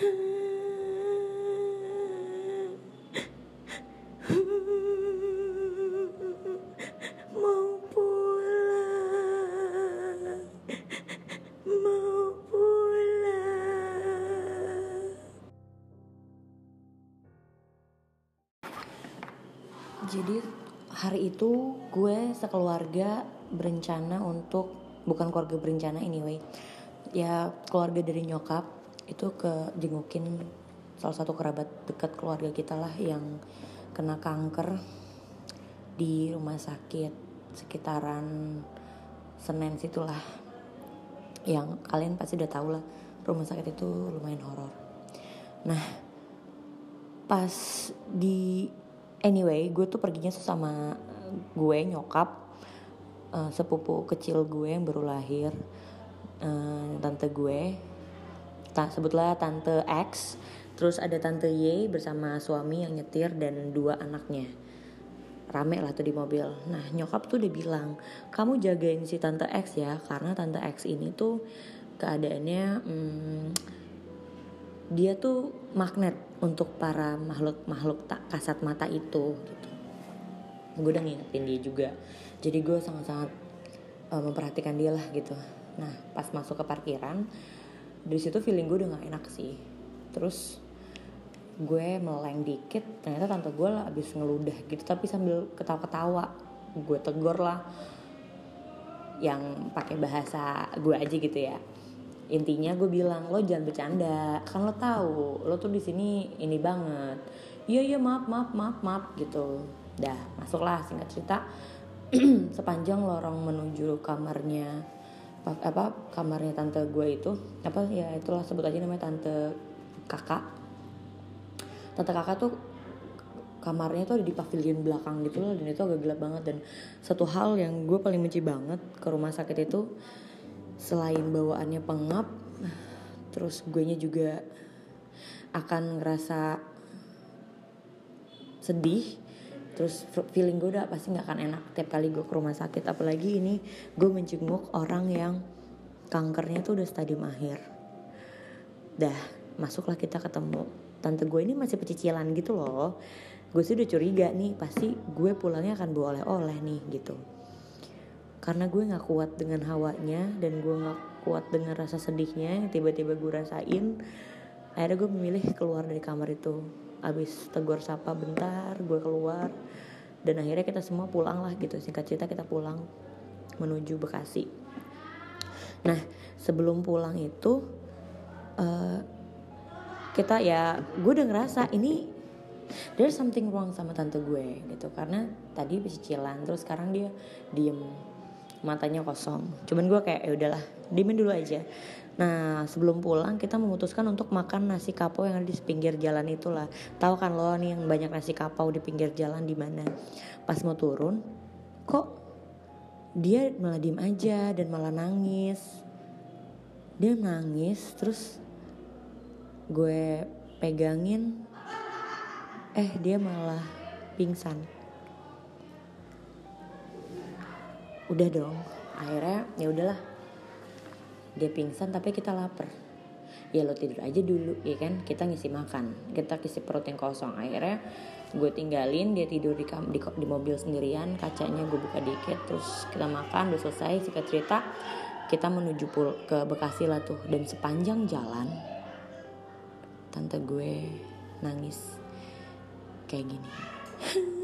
jadi hari itu gue sekeluarga berencana untuk bukan keluarga berencana anyway ya keluarga dari nyokap itu ke jengukin salah satu kerabat dekat keluarga kita lah yang kena kanker di rumah sakit sekitaran Senen situlah yang kalian pasti udah tahu lah rumah sakit itu lumayan horor. Nah pas di anyway gue tuh perginya sama gue nyokap uh, sepupu kecil gue yang baru lahir uh, tante gue sebutlah tante X terus ada tante Y bersama suami yang nyetir dan dua anaknya rame lah tuh di mobil. Nah nyokap tuh udah bilang, kamu jagain si tante X ya, karena tante X ini tuh keadaannya hmm, dia tuh magnet untuk para makhluk makhluk tak kasat mata itu gitu. Gue udah ngingetin dia juga, jadi gue sangat-sangat uh, memperhatikan dia lah gitu. Nah pas masuk ke parkiran, dari situ feeling gue udah gak enak sih. Terus gue meleng dikit ternyata tante gue lah abis ngeludah gitu tapi sambil ketawa-ketawa. Gue tegor lah yang pakai bahasa gue aja gitu ya. Intinya gue bilang lo jangan bercanda kan lo tahu lo tuh di sini ini banget. Iya iya maaf maaf maaf maaf gitu. Dah masuklah singkat cerita. Sepanjang lorong menuju kamarnya apa kamarnya tante gue itu apa ya itulah sebut aja namanya tante kakak. Tante kakak tuh kamarnya tuh ada di pavilion belakang gitu loh dan itu agak gelap banget. Dan satu hal yang gue paling benci banget ke rumah sakit itu selain bawaannya pengap terus gue nya juga akan ngerasa sedih terus feeling gue udah pasti nggak akan enak tiap kali gue ke rumah sakit. Apalagi ini gue menjenguk orang yang kankernya tuh udah stadium akhir. Dah masuklah kita ketemu. Tante gue ini masih pecicilan gitu loh. Gue sih udah curiga nih pasti gue pulangnya akan bawa oleh-oleh nih gitu. Karena gue nggak kuat dengan hawanya dan gue nggak kuat dengan rasa sedihnya yang tiba-tiba gue rasain akhirnya gue memilih keluar dari kamar itu abis tegur sapa bentar gue keluar. Dan akhirnya kita semua pulang lah gitu singkat cerita kita pulang menuju Bekasi. Nah sebelum pulang itu uh, kita ya gue udah ngerasa ini there's something wrong sama tante gue gitu. Karena tadi cicilan terus sekarang dia diem matanya kosong. Cuman gue kayak ya udahlah diemin dulu aja. Nah sebelum pulang kita memutuskan untuk makan nasi kapau yang ada di pinggir jalan itulah. Tahu kan lo nih yang banyak nasi kapau di pinggir jalan di mana? Pas mau turun kok dia malah diem aja dan malah nangis. Dia nangis terus gue pegangin eh dia malah pingsan udah dong. Akhirnya ya udahlah. Dia pingsan tapi kita lapar. Ya lo tidur aja dulu ya kan? Kita ngisi makan. Kita ngisi perut yang kosong. Akhirnya gue tinggalin dia tidur di, di, di mobil sendirian. Kacanya gue buka dikit terus kita makan udah selesai singkat cerita. Kita menuju pul ke Bekasi lah tuh. Dan sepanjang jalan tante gue nangis. Kayak gini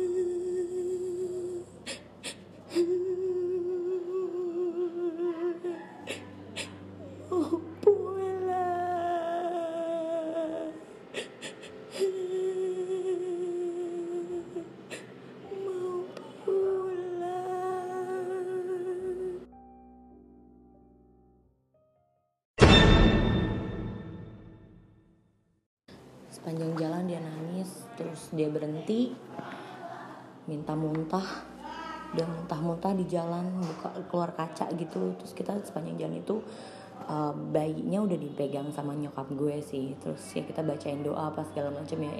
berhenti minta muntah dia muntah-muntah di jalan buka keluar kaca gitu. Terus kita sepanjang jalan itu uh, bayinya udah dipegang sama nyokap gue sih. Terus ya kita bacain doa apa segala macam ya.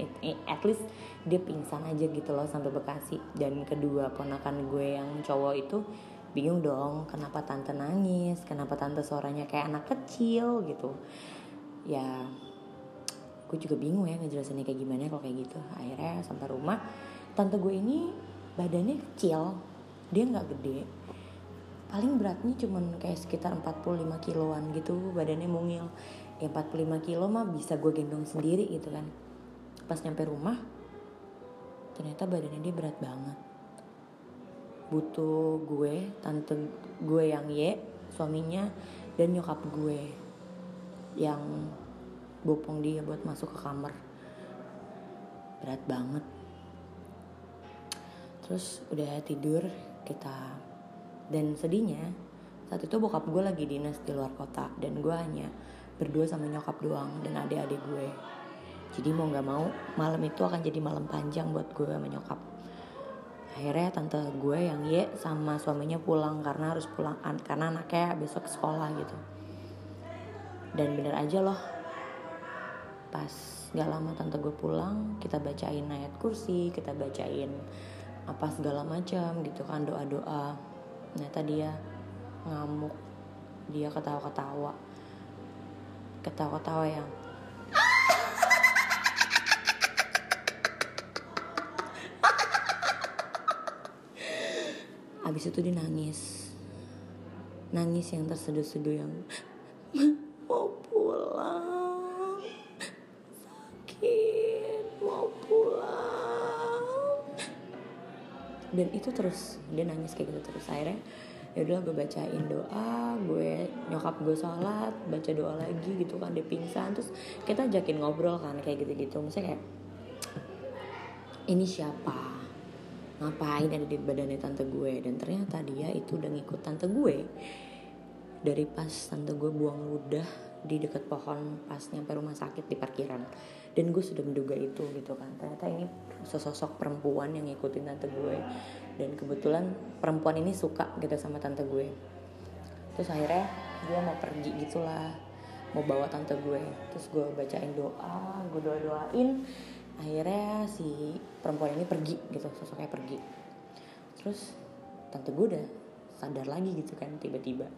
At least dia pingsan aja gitu loh sampai Bekasi. Dan kedua ponakan gue yang cowok itu bingung dong kenapa tante nangis kenapa tante suaranya kayak anak kecil gitu. Ya gue juga bingung ya ngejelasinnya kayak gimana kalau kayak gitu. Akhirnya sampai rumah tante gue ini badannya kecil dia nggak gede. Paling beratnya cuman kayak sekitar 45 kiloan gitu badannya mungil. Ya 45 kilo mah bisa gue gendong sendiri gitu kan. Pas nyampe rumah ternyata badannya dia berat banget. Butuh gue tante gue yang ye suaminya dan nyokap gue yang bopong dia buat masuk ke kamar. Berat banget. Terus udah tidur kita dan sedihnya saat itu bokap gue lagi dinas di luar kota dan gue hanya berdua sama nyokap doang dan adik-adik gue. Jadi mau nggak mau malam itu akan jadi malam panjang buat gue sama nyokap. Akhirnya tante gue yang ye sama suaminya pulang karena harus pulang karena anaknya besok sekolah gitu. Dan bener aja loh pas gak lama tante gue pulang kita bacain ayat kursi kita bacain apa segala macam gitu kan doa doa ternyata dia ngamuk. Dia ketawa ketawa ketawa ketawa yang Abis itu dia nangis. Nangis yang terseduh-seduh yang Mau pulang Dan itu terus Dia nangis kayak gitu terus. Akhirnya ya udah gue bacain doa gue nyokap gue sholat baca doa lagi gitu kan dia pingsan. Terus kita ajakin ngobrol kan kayak gitu gitu misalnya kayak ini siapa? Ngapain ada di badannya tante gue? Dan ternyata dia itu udah ngikut tante gue. Dari pas tante gue buang ludah di dekat pohon pas nyampe rumah sakit di parkiran dan gue sudah menduga itu gitu kan. Ternyata ini sesosok perempuan yang ngikutin tante gue. Dan kebetulan perempuan ini suka gitu sama tante gue. Terus akhirnya gue mau pergi gitulah mau bawa tante gue. Terus gue bacain doa gue doa doain akhirnya si perempuan ini pergi gitu sosoknya pergi. Terus tante gue udah sadar lagi gitu kan tiba-tiba.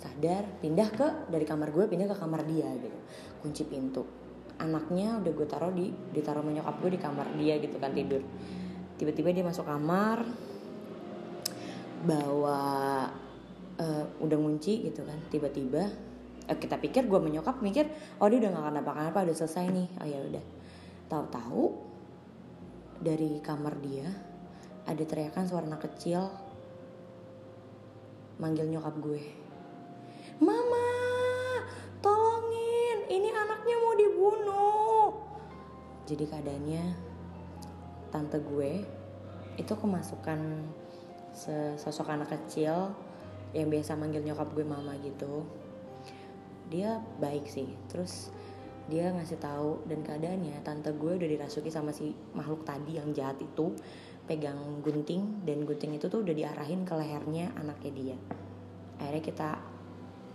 Sadar pindah ke dari kamar gue pindah ke kamar dia gitu. Kunci pintu anaknya udah gue taruh di ditaruh menyokap gue di kamar dia gitu kan tidur. Tiba-tiba dia masuk kamar bawa uh, udah ngunci gitu kan tiba-tiba uh, kita pikir gue menyokap mikir oh dia udah gak apa-apa udah selesai nih. Oh ya udah. Tahu-tahu dari kamar dia ada teriakan suara anak kecil manggil nyokap gue. Mama, Jadi keadaannya tante gue itu kemasukan sosok anak kecil yang biasa manggil nyokap gue mama gitu. Dia baik sih. Terus dia ngasih tahu dan keadaannya tante gue udah dirasuki sama si makhluk tadi yang jahat itu pegang gunting dan gunting itu tuh udah diarahin ke lehernya anaknya dia akhirnya kita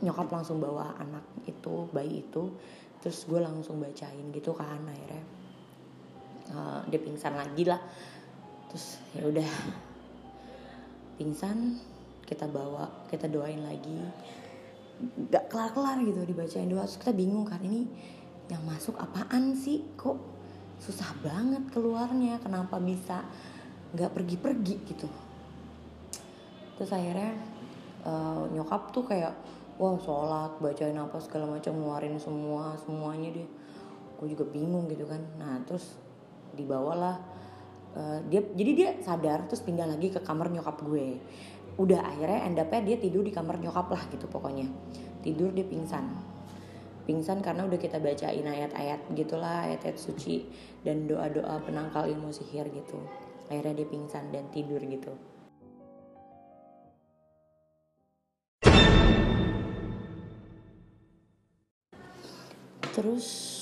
nyokap langsung bawa anak itu bayi itu terus gue langsung bacain gitu kan akhirnya uh, dia pingsan lagi lah. Terus ya udah. Pingsan kita bawa kita doain lagi. Gak kelar kelar gitu dibacain doa. Terus kita bingung kan ini yang masuk apaan sih? Kok susah banget keluarnya? Kenapa bisa nggak pergi-pergi gitu? Terus akhirnya uh, nyokap tuh kayak wah sholat bacain apa segala macam ngeluarin semua semuanya dia gue juga bingung gitu kan. Nah terus dibawalah uh, dia jadi dia sadar terus pindah lagi ke kamar nyokap gue. Udah akhirnya endapnya dia tidur di kamar nyokap lah gitu pokoknya. Tidur dia pingsan. Pingsan karena udah kita bacain ayat-ayat gitulah ayat-ayat suci dan doa-doa penangkal ilmu sihir gitu. Akhirnya dia pingsan dan tidur gitu. Terus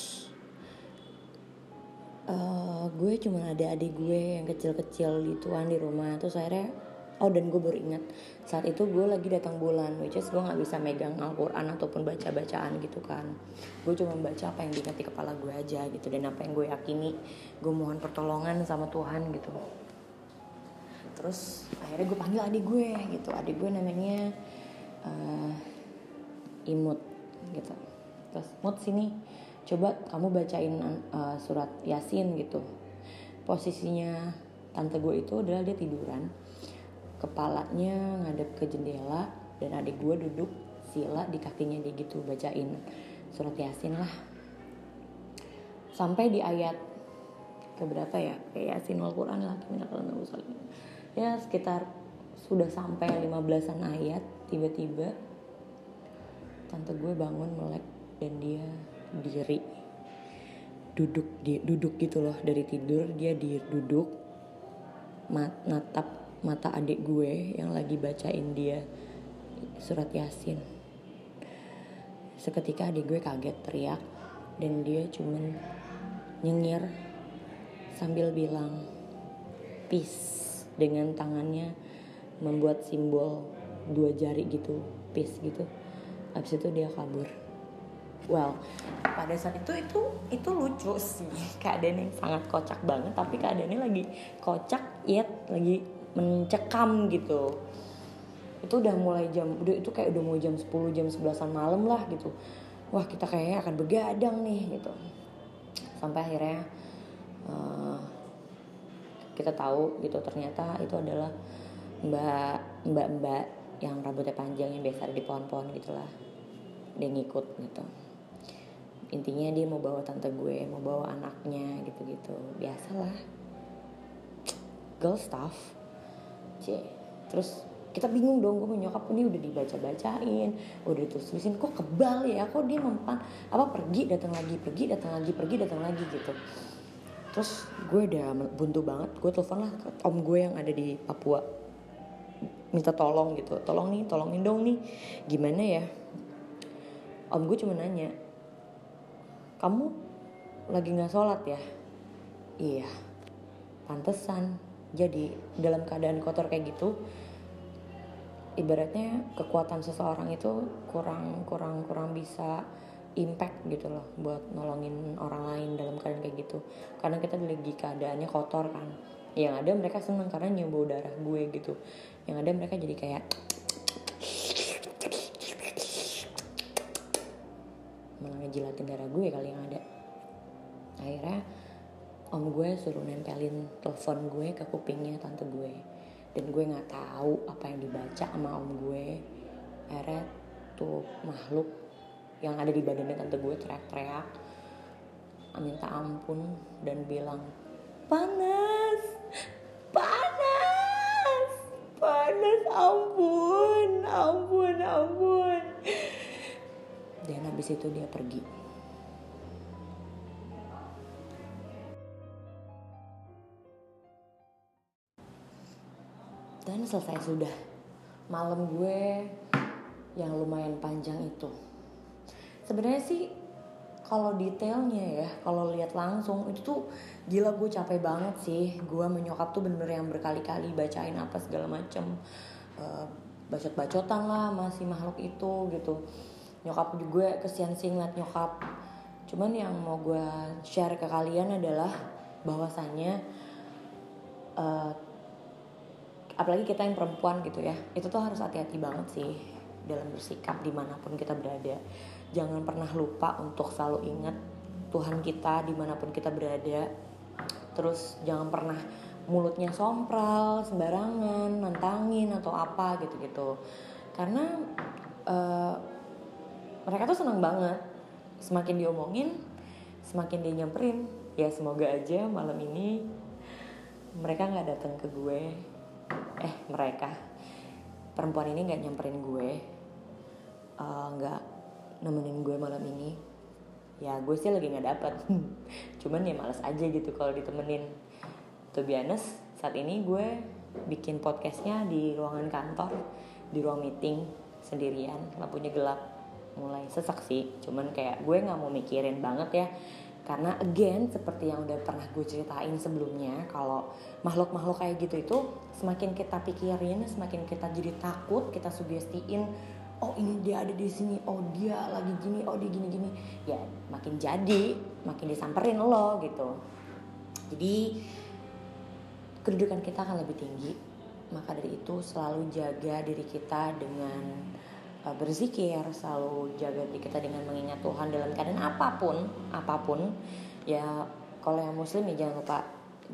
uh, gue cuma ada adik gue yang kecil-kecil gituan di rumah. Terus akhirnya oh dan gue baru ingat saat itu gue lagi datang bulan which is gue nggak bisa megang Al-Quran ataupun baca bacaan gitu kan. Gue cuma baca apa yang diingat di kepala gue aja gitu dan apa yang gue yakini. Gue mohon pertolongan sama Tuhan gitu. Terus akhirnya gue panggil adik gue gitu. Adik gue namanya uh, Imut gitu. Terus Mut sini coba kamu bacain uh, surat yasin gitu. Posisinya tante gue itu adalah dia tiduran. Kepalanya ngadep ke jendela dan adik gue duduk sila di kakinya dia gitu bacain surat yasin lah. Sampai di ayat keberapa ya? Kayak yasin al quran lah ya sekitar sudah sampai 15an ayat tiba-tiba tante gue bangun melek dan dia diri. Duduk dia duduk gitu loh dari tidur dia di duduk mat, natap mata adik gue yang lagi bacain dia surat yasin. Seketika adik gue kaget teriak dan dia cuman nyengir sambil bilang peace dengan tangannya membuat simbol dua jari gitu peace gitu. Habis itu dia kabur well pada saat itu itu itu lucu sih. Keadaan yang sangat kocak banget tapi keadaannya lagi kocak yet lagi mencekam gitu. Itu udah mulai jam udah itu kayak udah mau jam 10 jam 11an malam lah gitu. Wah kita kayaknya akan begadang nih gitu. Sampai akhirnya uh, kita tahu gitu ternyata itu adalah mbak mbak mbak yang rambutnya panjang yang biasa di pohon-pohon gitulah. Dia ngikut gitu intinya dia mau bawa tante gue mau bawa anaknya gitu-gitu. Biasalah. Girl stuff. C terus kita bingung dong gue nyokap ini udah dibaca-bacain udah ditulis-tulisin. Kok kebal ya? Kok dia mempan apa pergi datang lagi pergi datang lagi pergi datang lagi gitu. Terus gue udah buntu banget. Gue telepon lah ke om gue yang ada di Papua. Minta tolong gitu. Tolong nih tolongin dong nih. Gimana ya? Om gue cuma nanya kamu lagi nggak sholat ya? Iya. Pantesan jadi dalam keadaan kotor kayak gitu ibaratnya kekuatan seseorang itu kurang kurang kurang bisa impact gitu loh buat nolongin orang lain dalam keadaan kayak gitu. Karena kita lagi keadaannya kotor kan. Yang ada mereka seneng karena nyium darah gue gitu. Yang ada mereka jadi kayak ngejilatin darah gue kali yang ada. Akhirnya om gue suruh nempelin telepon gue ke kupingnya tante gue. Dan gue nggak tahu apa yang dibaca sama om gue. Akhirnya tuh makhluk yang ada di badannya tante gue teriak-teriak minta ampun dan bilang panas panas panas ampun ampun ampun dan habis itu dia pergi. Dan selesai sudah malam gue yang lumayan panjang itu. Sebenarnya sih kalau detailnya ya kalau lihat langsung itu tuh gila gue capek banget sih. Gue menyokap tuh bener-bener yang berkali-kali bacain apa segala macem uh, bacot-bacotan lah masih makhluk itu gitu nyokap juga kesian sih ngeliat nyokap. Cuman yang mau gue share ke kalian adalah bahwasannya uh, apalagi kita yang perempuan gitu ya itu tuh harus hati-hati banget sih dalam bersikap di mana pun kita berada. Jangan pernah lupa untuk selalu ingat Tuhan kita di mana pun kita berada. Terus jangan pernah mulutnya sompral sembarangan nantangin atau apa gitu-gitu. Karena uh, mereka tuh senang banget. Semakin diomongin semakin dia nyamperin ya semoga aja malam ini mereka nggak datang ke gue. Eh mereka. Perempuan ini nggak nyamperin gue eh, nggak uh, nemenin gue malam ini. Ya gue sih lagi nggak dapat cuman ya males aja gitu kalau ditemenin. Tuh biasa saat ini gue bikin podcastnya di ruangan kantor di ruang meeting sendirian lampunya gelap mulai sesak sih. Cuman kayak gue nggak mau mikirin banget ya. Karena again seperti yang udah pernah gue ceritain sebelumnya kalau makhluk-makhluk kayak gitu itu semakin kita pikirin semakin kita jadi takut kita sugestiin oh ini dia ada di sini oh dia lagi gini oh dia gini gini. Ya makin jadi makin disamperin lo gitu. Jadi kedudukan kita akan lebih tinggi. Maka dari itu selalu jaga diri kita dengan uh, berzikir selalu jaga diri kita dengan mengingat Tuhan dalam keadaan apa pun apa pun ya kalau yang muslim ya jangan lupa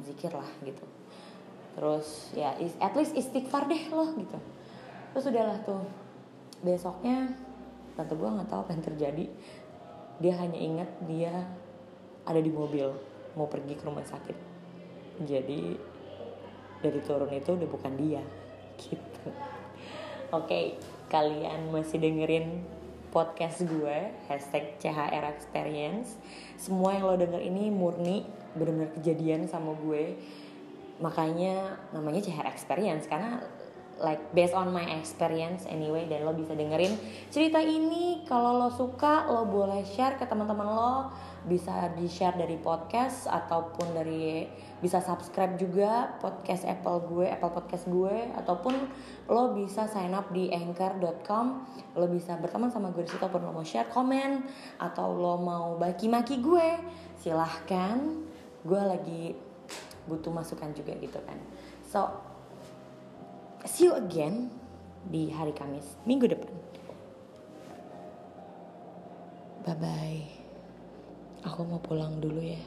zikir lah gitu. Terus ya at least istighfar deh loh gitu. Terus udahlah tuh besoknya tante gue nggak tahu apa yang terjadi. Dia hanya ingat dia ada di mobil mau pergi ke rumah sakit. Jadi dari turun itu udah bukan dia gitu. Oke. okay, kalian masih dengerin podcast gue hashtag CHR Experience. Semua yang lo denger ini murni benar-benar kejadian sama gue. Makanya namanya CHR Experience karena like based on my experience anyway dan lo bisa dengerin cerita ini. Kalau lo suka lo boleh share ke teman-teman lo. Bisa di share dari podcast ataupun dari bisa subscribe juga podcast Apple gue Apple podcast gue. Ataupun lo bisa sign up di anchor.com lo bisa berteman sama gue di situ ataupun lo mau share komen atau lo mau bagi maki gue silahkan. Gue lagi butuh masukan juga gitu kan. So see you again di hari Kamis minggu depan. Bye bye aku mau pulang dulu ya